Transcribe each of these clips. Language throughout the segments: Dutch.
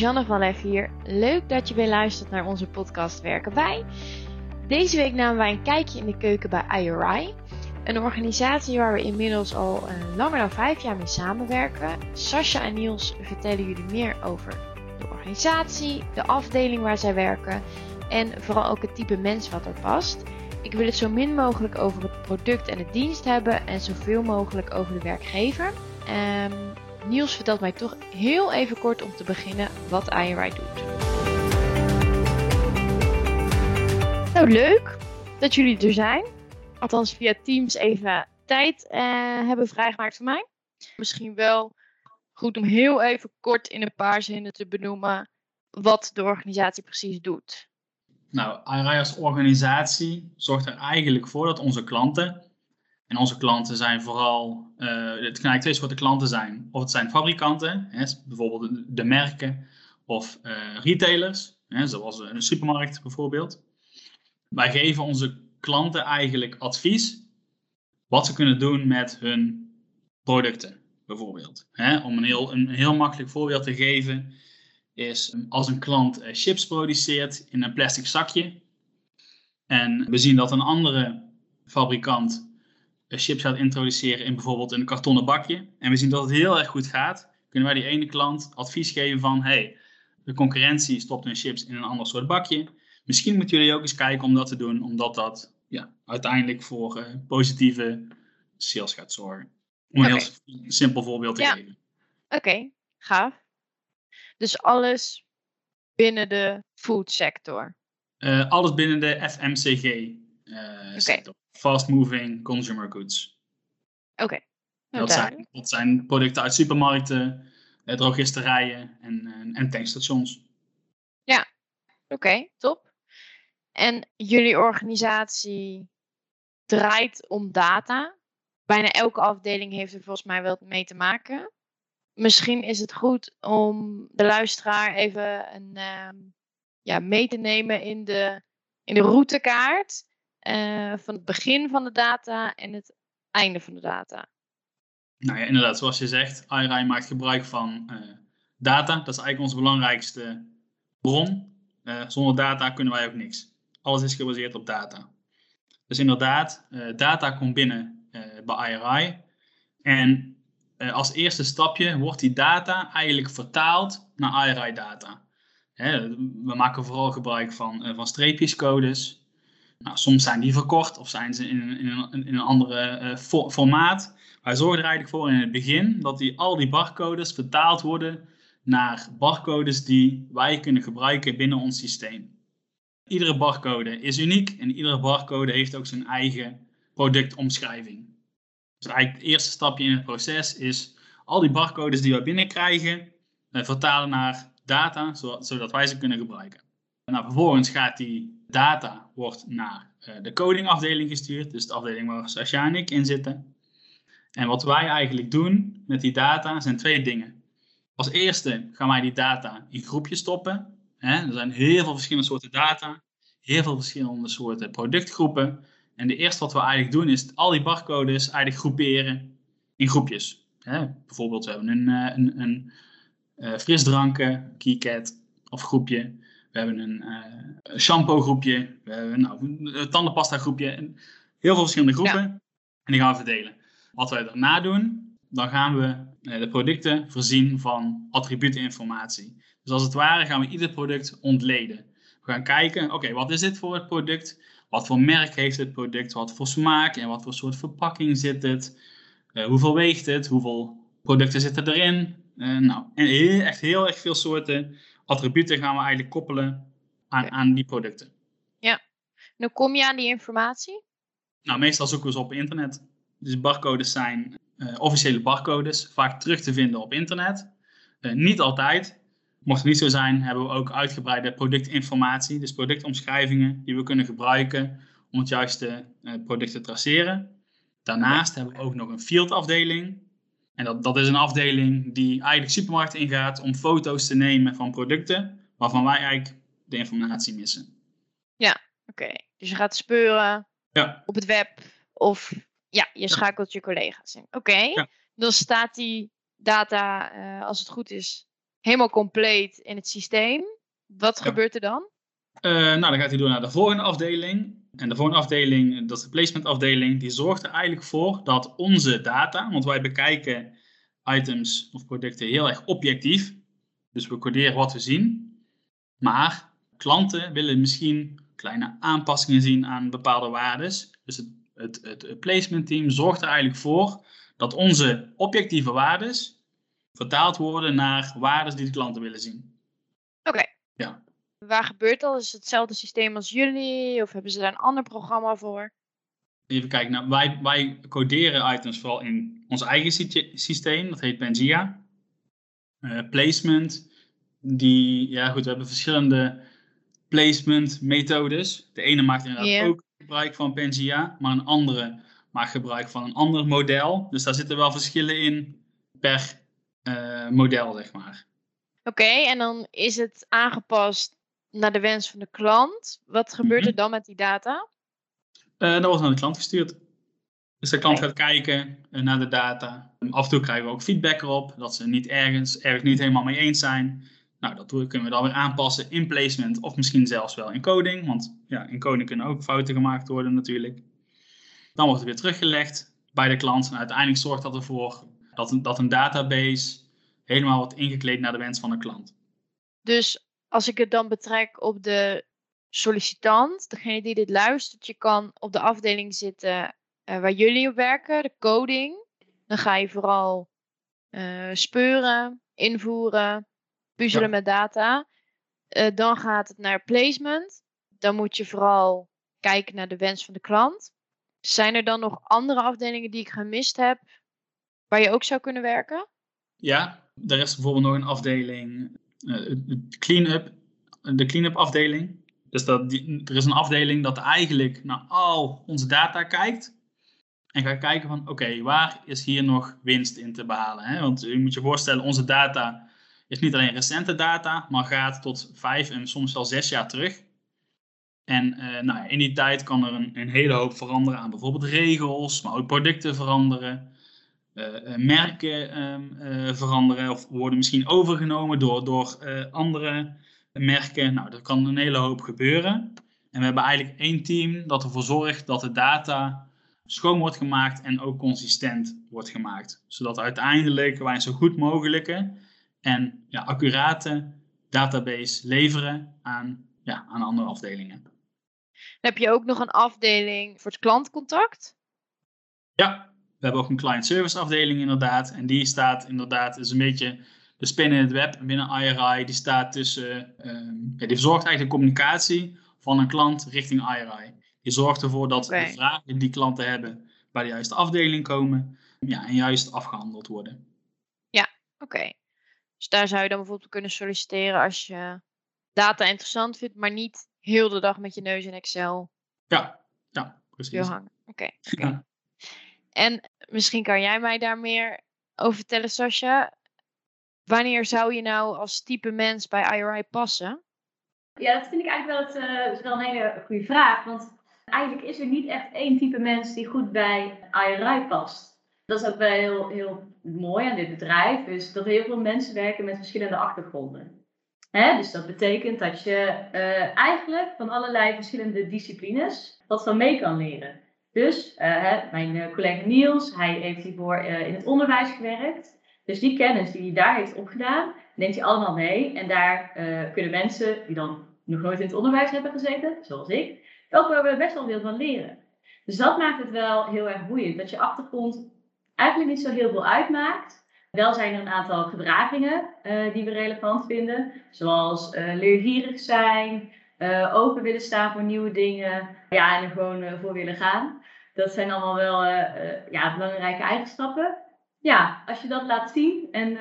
Janne van Lef hier. Leuk dat je weer luistert naar onze podcast Werken Bij. Deze week namen wij een kijkje in de keuken bij IRI. Een organisatie waar we inmiddels al uh, langer dan vijf jaar mee samenwerken. Sascha en Niels vertellen jullie meer over de organisatie, de afdeling waar zij werken en vooral ook het type mens wat er past. Ik wil het zo min mogelijk over het product en de dienst hebben en zoveel mogelijk over de werkgever. Um, Niels vertelt mij toch heel even kort om te beginnen wat IRI doet. Nou, leuk dat jullie er zijn. Althans, via Teams even tijd uh, hebben vrijgemaakt voor mij. Misschien wel goed om heel even kort in een paar zinnen te benoemen wat de organisatie precies doet. Nou, IRI als organisatie zorgt er eigenlijk voor dat onze klanten en onze klanten zijn vooral, uh, het kan eigenlijk twee soorten klanten zijn. Of het zijn fabrikanten, hè, bijvoorbeeld de, merken, of uh, retailers, hè, zoals een supermarkt bijvoorbeeld. Wij geven onze klanten eigenlijk advies wat ze kunnen doen met hun producten, bijvoorbeeld. Hè, om een heel, een heel makkelijk voorbeeld te geven, is als een klant eh, chips produceert in een plastic zakje. En we zien dat een andere fabrikant chips gaat introduceren in bijvoorbeeld een kartonnen bakje. En we zien dat het heel erg goed gaat. Kunnen wij die ene klant advies geven van, hey, de concurrentie stopt hun chips in een ander soort bakje. Misschien moeten jullie ook eens kijken om dat te doen, omdat dat ja, uiteindelijk voor uh, positieve sales gaat zorgen. Om een heel simpel voorbeeld te geven. Oké, gaaf. Dus alles binnen de food sector? Uh, alles binnen de FMCG uh, sector fast moving consumer goods. Oké. Nou, dat, zijn, dat zijn producten uit supermarkten, eh, drogisterijen en, en, en tankstations. Ja, oké, top. En jullie organisatie draait om data. Bijna elke afdeling heeft er volgens mij wel mee te maken. Misschien is het goed om de luisteraar even een, uh, ja, mee te nemen in de, in de routekaart uh, van het begin van de data en het einde van de data. Nou ja, inderdaad, zoals je zegt, IRI maakt gebruik van uh, data. Dat is eigenlijk onze belangrijkste bron. Uh, zonder data kunnen wij ook niks. Alles is gebaseerd op data. Dus inderdaad, data komt binnen bij IRI. En als eerste stapje wordt die data eigenlijk vertaald naar IRI-data. We maken vooral gebruik van, van streepjescodes. Nou, soms zijn die verkort of zijn ze in, in, een, in een andere uh, formaat. Wij zorgen er eigenlijk voor in het begin dat die, al die barcodes vertaald worden naar barcodes die wij kunnen gebruiken binnen ons systeem. Iedere barcode is uniek en iedere barcode heeft ook zijn eigen productomschrijving. Dus eigenlijk het eerste stapje in het proces is al die barcodes die wij binnenkrijgen uh, vertalen naar data, zodat wij ze kunnen gebruiken. Nou, vervolgens gaat die data wordt naar uh, de codingafdeling gestuurd, dus de afdeling waar Sascha en ik in zitten. En wat wij eigenlijk doen met die data zijn twee dingen. Als eerste gaan wij die data in groepjes stoppen. Er zijn heel veel verschillende soorten data, heel veel verschillende soorten productgroepen. En de eerste wat we eigenlijk doen is al die barcodes eigenlijk groeperen in groepjes. Bijvoorbeeld we hebben een, eh, een, een, een uh, frisdranken, KeyCat of groepje. We hebben een uh, shampoo groepje. We hebben nou, een tandenpasta groepje. Heel veel verschillende groepen. En die gaan we verdelen. Wat wij daarna doen, dan gaan we uh, de producten voorzien van attribuutinformatie. Dus als het ware gaan we ieder product ontleden. We gaan kijken, oké, wat is dit voor het product? Wat voor merk heeft het product? Wat voor smaak en wat voor soort verpakking zit het? Uh, hoeveel weegt het? Hoeveel producten zitten erin? Uh, nou, echt heel erg veel soorten attributen gaan we eigenlijk koppelen aan, aan die producten. Ja. En hoe kom je aan die informatie? Nou, meestal zoeken we ze op internet. Dus barcodes zijn uh, officiële barcodes, vaak terug te vinden op internet. Uh, niet altijd. Mocht het niet zo zijn, hebben we ook uitgebreide productinformatie, dus productomschrijvingen die we kunnen gebruiken om het juiste uh, product te traceren. Daarnaast hebben we ook nog een fieldafdeling. En dat, dat is een afdeling die eigenlijk supermarkten ingaat om foto's te nemen van producten waarvan wij eigenlijk de informatie missen. Ja, oké. Dus je gaat speuren ja. op het web of ja, je schakelt je collega's in. Oké, dan staat die data, uh, als het goed is, helemaal compleet in het systeem. Wat gebeurt er dan? Uh, nou, dan gaat hij door naar de volgende afdeling. En de volgende afdeling, dat is de placement afdeling, die zorgt er eigenlijk voor dat onze data, want wij bekijken items of producten heel erg objectief. Dus we coderen wat we zien. Maar klanten willen misschien kleine aanpassingen zien aan bepaalde waarden. Dus het, het, het, placement team zorgt er eigenlijk voor dat onze objectieve waarden vertaald worden naar waarden die de klanten willen zien. Oké. Ja. Waar gebeurt dat? Is het hetzelfde systeem als jullie? Of hebben ze daar een ander programma voor? Even kijken. Nou, wij, wij coderen items vooral in ons eigen systeem. Dat heet Pangea. Uh, placement. Die, ja goed, we hebben verschillende placement methodes. De ene maakt inderdaad ook gebruik van Pangea. Maar een andere maakt gebruik van een ander model. Dus daar zitten wel verschillen in per uh, model, zeg maar. Oké, en dan is het aangepast naar de wens van de klant. Wat gebeurt er mhm. dan met die data? Uh, dat wordt naar de klant gestuurd. Dus de klant gaat kijken uh, naar de data. Af en toe krijgen we ook feedback erop, dat ze niet ergens, ergens niet helemaal mee eens zijn. Nou, dat kunnen we dan weer aanpassen in placement of misschien zelfs wel in coding. Want ja, in coding kunnen ook fouten gemaakt worden natuurlijk. Dan wordt het weer teruggelegd bij de klant. En uiteindelijk zorgt dat ervoor dat een, dat een database helemaal wordt ingekleed naar de wens van de klant. Dus als ik het dan betrek op de sollicitant, degene die dit luistert, je kan op de afdeling zitten uh, waar jullie op werken, de coding. Dan ga je vooral uh, speuren, invoeren, puzzelen met data. Uh, dan gaat het naar placement. Dan moet je vooral kijken naar de wens van de klant. Zijn er dan nog andere afdelingen die ik gemist heb, waar je ook zou kunnen werken? Ja, er is bijvoorbeeld nog een afdeling, clean-up, de clean-up afdeling. Dus dat die, er is een afdeling dat eigenlijk naar al onze data kijkt. En gaat kijken van, oké, waar is hier nog winst in te behalen? Hè? Want je moet je voorstellen, onze data is niet alleen recente data, maar gaat tot vijf en soms wel zes jaar terug. En uh, nou, in die tijd kan er een, hele hoop veranderen aan bijvoorbeeld regels, maar ook producten veranderen. Uh, merken um, veranderen of worden misschien overgenomen door, door andere merken. Nou, er kan een hele hoop gebeuren. En we hebben eigenlijk één team dat ervoor zorgt dat de data schoon wordt gemaakt en ook consistent wordt gemaakt. Zodat uiteindelijk wij een zo goed mogelijke en ja, accurate database leveren aan, ja, aan andere afdelingen. heb je ook nog een afdeling voor het klantcontact? Ja, we hebben ook een client service afdeling inderdaad. En die staat inderdaad, is een beetje de spin in het web binnen IRI. Die staat tussen, um, ja, die verzorgt eigenlijk de communicatie van een klant richting IRI. Die zorgt ervoor dat de vragen die klanten hebben bij de juiste afdeling komen ja, en juist afgehandeld worden. Ja, oké. Dus daar zou je dan bijvoorbeeld kunnen solliciteren als je data interessant vindt, maar niet heel de dag met je neus in Excel. Ja, ja precies. hangen. Oké. En misschien kan jij mij daar meer over vertellen, Sascha. Wanneer zou je nou als type mens bij IRI passen? Ja, dat vind ik eigenlijk wel, het, uh, wel een hele goede vraag. Want eigenlijk is er niet echt één type mens die goed bij IRI past. Dat is ook wel heel, heel mooi aan dit bedrijf. Dus dat heel veel mensen werken met verschillende achtergronden. Hè? Dus dat betekent dat je uh, eigenlijk van allerlei verschillende disciplines wat van mee kan leren. Dus hè, mijn collega Niels, hij heeft hiervoor in het onderwijs gewerkt. Dus die kennis die hij daar heeft opgedaan, neemt hij allemaal mee. En daar kunnen mensen die dan nog nooit in het onderwijs hebben gezeten, zoals ik, ook wel best wel veel van leren. Dus dat maakt het wel heel erg boeiend. Dat je achtergrond eigenlijk niet zo heel veel uitmaakt. Wel zijn er een aantal gedragingen die we relevant vinden. Zoals leergierig zijn, open willen staan voor nieuwe dingen. Ja, en er gewoon voor willen gaan. Dat zijn allemaal wel ja, belangrijke eigenschappen ja, als je dat laat zien en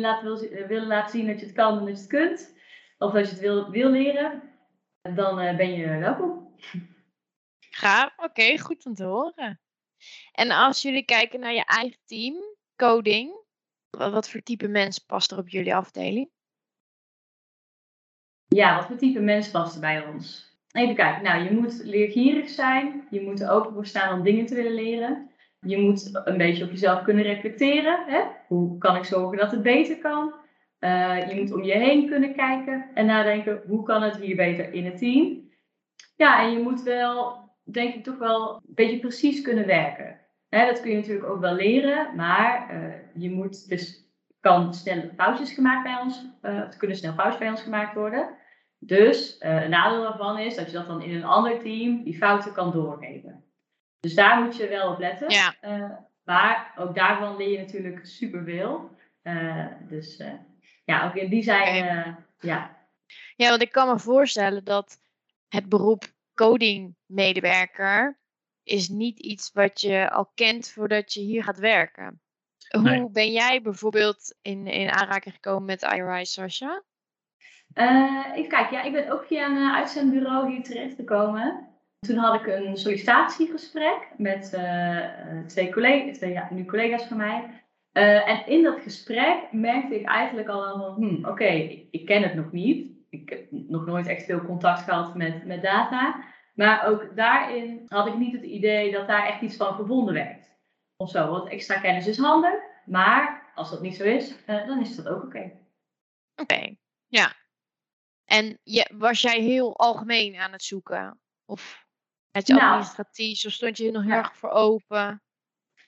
laat, wil, wil laten zien dat je het kan en dat je het kunt, of dat je het wil, wil leren, dan ben je welkom. Gaaf, oké, goed om te horen. En als jullie kijken naar je eigen team, coding, wat voor type mens past er op jullie afdeling? Ja, wat voor type mens past er bij ons? Even kijken, nou, je moet leergierig zijn, je moet er open voor staan om dingen te willen leren. Je moet een beetje op jezelf kunnen reflecteren. Hè? Hoe kan ik zorgen dat het beter kan? Eh, je moet om je heen kunnen kijken en nadenken, hoe kan het hier beter in het team? Ja, en je moet wel, denk ik, toch wel een beetje precies kunnen werken. Hè, dat kun je natuurlijk ook wel leren, maar uh, je moet dus kan snelle foutjes gemaakt bij ons, uh, kunnen snel foutjes bij ons gemaakt worden. Dus uh, een nadeel daarvan is dat je dat dan in een ander team die fouten kan doorgeven. Dus daar moet je wel op letten. Ja. Uh, maar ook daarvan leer je natuurlijk superveel. dus ja, ook in die zijn, ja. Ja, want ik kan me voorstellen dat het beroep coding-medewerker is niet iets wat je al kent voordat je hier gaat werken. Hoe ben jij bijvoorbeeld in, in aanraking gekomen met IRI, Sasha? Uh, even kijken, ja, ik ben ook via een uh, uitzendbureau hier terecht gekomen. Toen had ik een sollicitatiegesprek met uh, twee, collega's, ja, nu collega's van mij. en in dat gesprek merkte ik eigenlijk al van, hmm, oké, ik, ken het nog niet. Ik heb nog nooit echt veel contact gehad met, met data. Maar ook daarin had ik niet het idee dat daar echt iets van gevonden werd of zo. Want extra kennis is handig, maar als dat niet zo is, dan is dat ook oké. Oké, ja. En je, was jij heel algemeen aan het zoeken? Of had je nou, administratief, of stond je nog heel ja. erg voor open?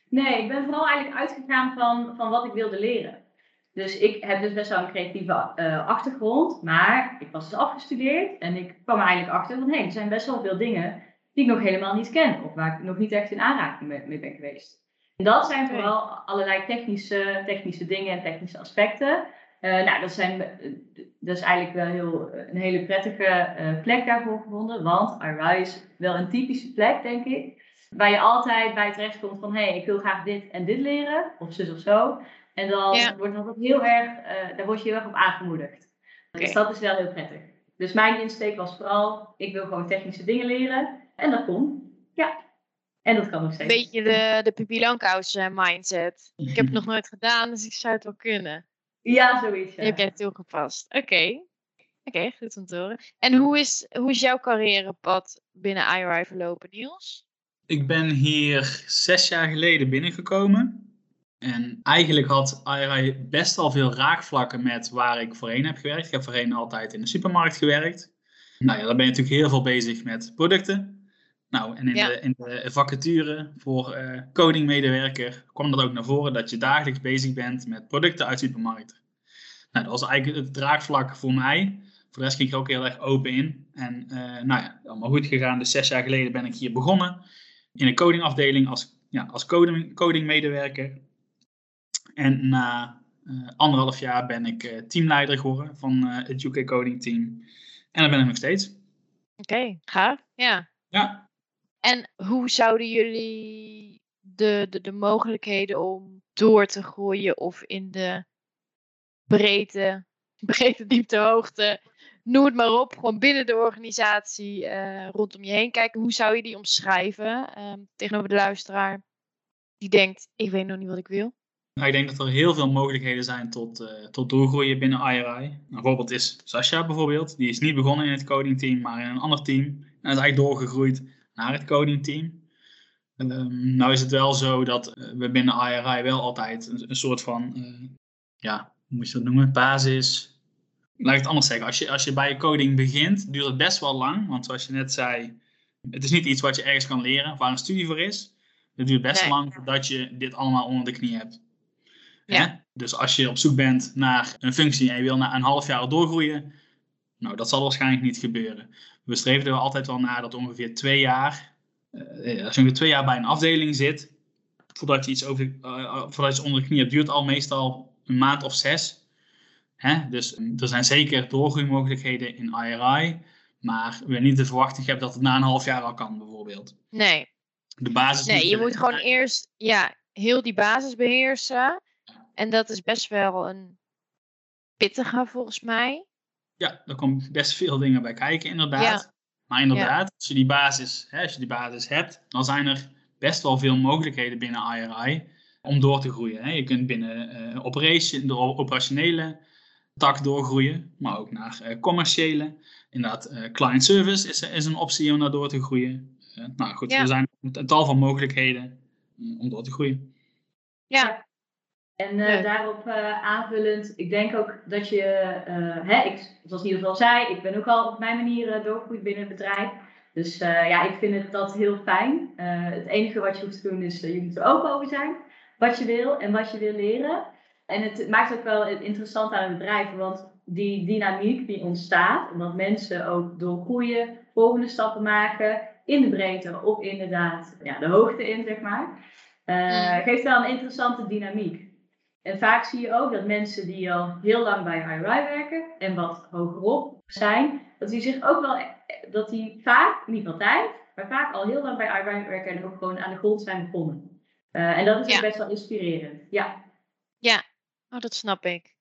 Nee, ik ben vooral eigenlijk uitgegaan van, van wat ik wilde leren. Dus ik heb dus best wel een creatieve uh, achtergrond, maar ik was dus afgestudeerd en ik kwam er eigenlijk achter van hé, hey, er zijn best wel veel dingen die ik nog helemaal niet ken of waar ik nog niet echt in aanraking mee, mee ben geweest. En dat zijn vooral allerlei technische, technische dingen en technische aspecten. Uh, nou, dat, zijn, dat is eigenlijk wel heel, een hele prettige uh, plek daarvoor gevonden. Want Arise is wel een typische plek, denk ik. Waar je altijd bij terecht komt van... hé, hey, ik wil graag dit en dit leren. Of zus of zo. En dan ja. wordt dat heel erg... Uh, daar word je heel erg op aangemoedigd. Okay. Dus dat is wel heel prettig. Dus mijn insteek was vooral... ik wil gewoon technische dingen leren. En dat kon. Ja. En dat kan nog steeds. Een beetje de, de Pippi Langkous mindset. Ik heb het nog nooit gedaan, dus ik zou het wel kunnen. Ja, zoiets. Ja. Jij toegepast. Oké. Oké, okay, goed om te horen. En hoe is, hoe is jouw carrièrepad binnen IRI verlopen, Niels? Ik ben hier zes jaar geleden binnengekomen. En eigenlijk had IRI best wel veel raakvlakken met waar ik voorheen heb gewerkt. Ik heb voorheen altijd in de supermarkt gewerkt. Nou ja, daar ben je natuurlijk heel veel bezig met producten. Nou, en in, de, in de vacature voor uh, codingmedewerker kwam dat ook naar voren dat je dagelijks bezig bent met producten uit supermarkten. Nou, dat was eigenlijk het draagvlak voor mij. Voor de rest ging ik er ook heel erg open in. En uh, nou ja, allemaal goed gegaan. Dus zes jaar geleden ben ik hier begonnen in een codingafdeling als, ja, als coding, codingmedewerker. En na uh, anderhalf jaar ben ik teamleider geworden van het UK Coding Team. En dat ben ik nog steeds. Oké, okay, gaaf. Ja. Ja, en hoe zouden jullie de, de, de mogelijkheden om door te groeien of in de breedte, breedte, diepte, hoogte, noem het maar op, gewoon binnen de organisatie uh, rondom je heen kijken. Hoe zou je die omschrijven um, tegenover de luisteraar die denkt, ik weet nog niet wat ik wil? Nou, ik denk dat er heel veel mogelijkheden zijn tot, uh, tot doorgroeien binnen IRI. Een voorbeeld is Sascha bijvoorbeeld. Die is niet begonnen in het codingteam, maar in een ander team. En is eigenlijk doorgegroeid naar het codingteam. Um, nou is het wel zo dat eh, we binnen IRI wel altijd een, een soort van, uh, ja, hoe moet je dat noemen, basis. Laat ik het anders zeggen. Als je, als je bij je coding begint, duurt het best wel lang. Want zoals je net zei, het is niet iets wat je ergens kan leren, waar een studie voor is. Het duurt best nee. lang voordat je dit allemaal onder de knie hebt. Ja. Dus als je op zoek bent naar een functie en je wil na een half jaar doorgroeien, nou, dat zal waarschijnlijk niet gebeuren we streven er altijd wel naar dat ongeveer twee jaar, uh, als je ongeveer twee jaar bij een afdeling zit, voordat je iets, over, uh, voordat je onder de knie hebt, duurt al meestal een maand of zes. Hè? Dus er zijn zeker doorgroeimogelijkheden in IRI, maar we niet de verwachting hebben dat het na een half jaar al kan, bijvoorbeeld. Nee. De basis. Nee, je moet gewoon eerst ja, heel die basis beheersen. En dat is best wel een pittige volgens mij. Ja, er komen best veel dingen bij kijken, inderdaad. Maar inderdaad, als, je die basis, hè, als je die basis hebt, dan zijn er best wel veel mogelijkheden binnen IRI om door te groeien. Hè. Je kunt binnen uh, operation, de operationele tak doorgroeien, maar ook naar uh, commerciële. Inderdaad, uh, client service is, is een optie om naar door te groeien. nou goed, er zijn een tal van mogelijkheden om door te groeien. Ja, En uh, daarop uh, aanvullend, ik denk ook dat je, uh, hè, ik, zoals in ieder geval zei, ik ben ook al op mijn manier doorgegroeid binnen het bedrijf. Dus ja, ik vind het dat heel fijn. het enige wat je hoeft te doen is, je moet er open over zijn. Wat je wil en wat je wil leren. En het maakt ook wel interessant aan het bedrijf, want die dynamiek die ontstaat, omdat mensen ook door groeien, volgende stappen maken, in de breedte of inderdaad ja, de hoogte in, zeg maar, uh, geeft wel een interessante dynamiek. En vaak zie je ook dat mensen die al heel lang bij IRI werken en wat hogerop zijn, dat die zich ook wel, dat die vaak, niet altijd, maar vaak al heel lang bij IRI werken en ook gewoon aan de grond zijn begonnen. Uh, en dat is ja. best wel inspirerend. Ja. Ja, oh, dat snap ik.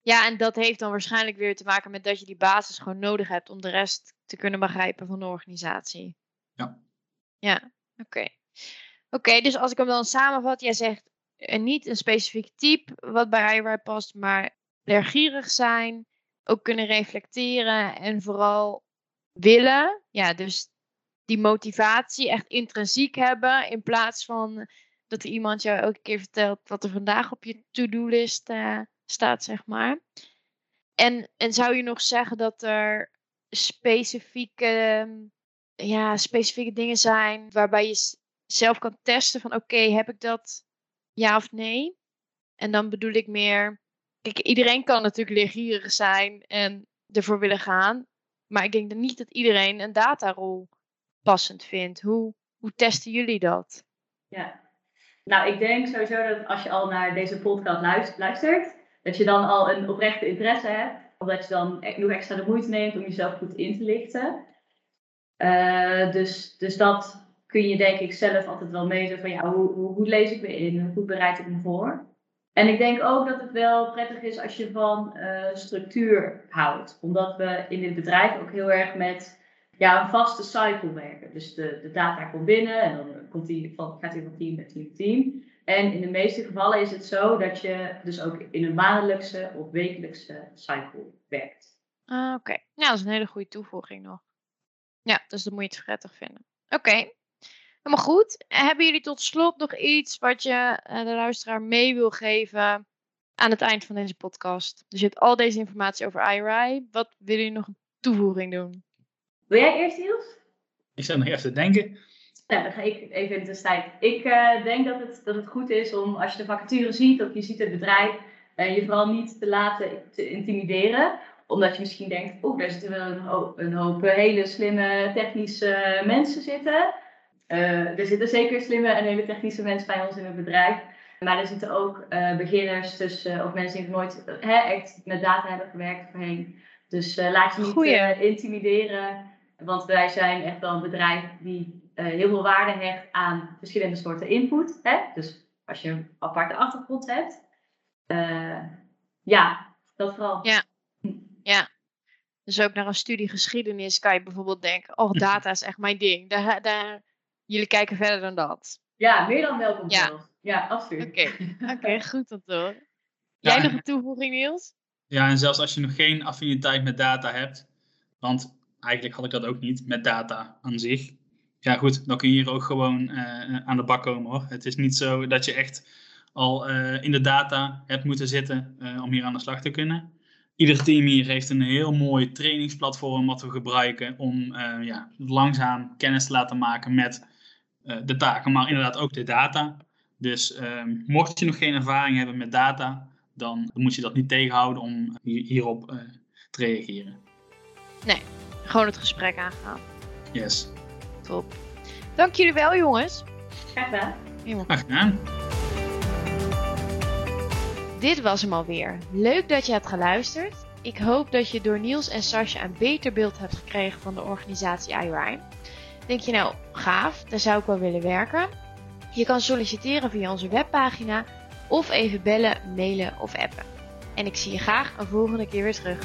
Ja, en dat heeft dan waarschijnlijk weer te maken met dat je die basis gewoon nodig hebt om de rest te kunnen begrijpen van de organisatie. Ja. Ja, oké. Oké, dus als ik hem dan samenvat, jij zegt uh, niet een specifiek type wat bij IRI past, maar leergierig zijn, ook kunnen reflecteren en vooral willen. Ja, dus die motivatie echt intrinsiek hebben in plaats van dat er iemand jou elke keer vertelt wat er vandaag op je to-do-list uh, staat, zeg maar. En, en zou je nog zeggen dat er specifieke, ja, specifieke dingen zijn waarbij je zelf kan testen van oké, heb ik dat ja of nee? En dan bedoel ik meer, kijk, iedereen kan natuurlijk leergierig zijn en ervoor willen gaan. Maar ik denk niet dat iedereen een datarol passend vindt. Hoe, hoe testen jullie dat? Ja, nou, ik denk sowieso dat als je al naar deze podcast luistert, dat je dan al een oprechte interesse hebt. Omdat je dan e-, nog extra de moeite neemt om jezelf goed in te lichten. Uh, dus, dus dat kun je denk ik zelf altijd wel meten van ja, hoe, hoe, lees ik me in? Hoe bereid ik me voor? En ik denk ook dat het wel prettig is als je van uh, structuur houdt. Omdat we in dit bedrijf ook heel erg met ja, een vaste cycle werken. Dus de, de data komt binnen en dan komt die van, gaat hij van team naar team team. En in de meeste gevallen is het zo dat je dus ook in een maandelijkse of wekelijkse cycle werkt. Ah, oké. Nou, dat is een hele goede toevoeging nog. Ja, dus dat moet je het prettig vinden. Oké. Helemaal goed. Hebben jullie tot slot nog iets wat je eh, de luisteraar mee wil geven aan het eind van deze podcast? Dus je hebt al deze informatie over IRI. Wat willen jullie nog een toevoeging doen? Wil jij eerst, Niels? Ik zou nog even denken. Nou, dan ga ik even in de tijd. Ik uh, denk dat het, dat het goed is om, als je de vacature ziet of je ziet het bedrijf, uh, je vooral niet te laten te intimideren. Omdat je misschien denkt, oeh, daar zitten wel een hoop, een hoop hele slimme technische mensen zitten. Uh, er zitten zeker slimme en hele technische mensen bij ons in het bedrijf. Maar er zitten ook beginners tussen, of mensen die nog nooit hè, echt met data hebben gewerkt voorheen. Dus laat je niet intimideren. Want wij zijn echt wel een bedrijf die heel veel waarde hecht aan verschillende soorten input. Hè? Dus als je een aparte achtergrond hebt. Ja, dat vooral. Ja. ja. Dus ook naar een studie geschiedenis kan je bijvoorbeeld denken: oh, data is echt mijn ding. Daar, daar, jullie kijken verder dan dat. Ja, meer dan welkom ja. Ja, absoluut. Oké, okay. goed om te horen. Jij nog een toevoeging, Niels? Ja, en zelfs als je nog geen affiniteit met data hebt, want eigenlijk had ik dat ook niet met data aan zich ja goed, dan kun je hier ook gewoon uh, aan de bak komen hoor. Het is niet zo dat je echt al uh, in de data hebt moeten zitten uh, om hier aan de slag te kunnen. Ieder team hier heeft een heel mooi trainingsplatform wat we gebruiken om ja, langzaam kennis te laten maken met de taken, maar inderdaad ook de data. Dus ehm, mocht je nog geen ervaring hebben met data, dan moet je dat niet tegenhouden om hierop te reageren. Nee, gewoon het gesprek aangaan. Yes. Dank jullie wel, jongens. Graag gedaan. Graag gedaan. Dit was hem alweer. Leuk dat je hebt geluisterd. Ik hoop dat je door Niels en Sascha een beter beeld hebt gekregen van de organisatie IRI. Denk je nou, gaaf, daar zou ik wel willen werken? Je kan solliciteren via onze webpagina of even bellen, mailen of appen. En ik zie je graag een volgende keer weer terug.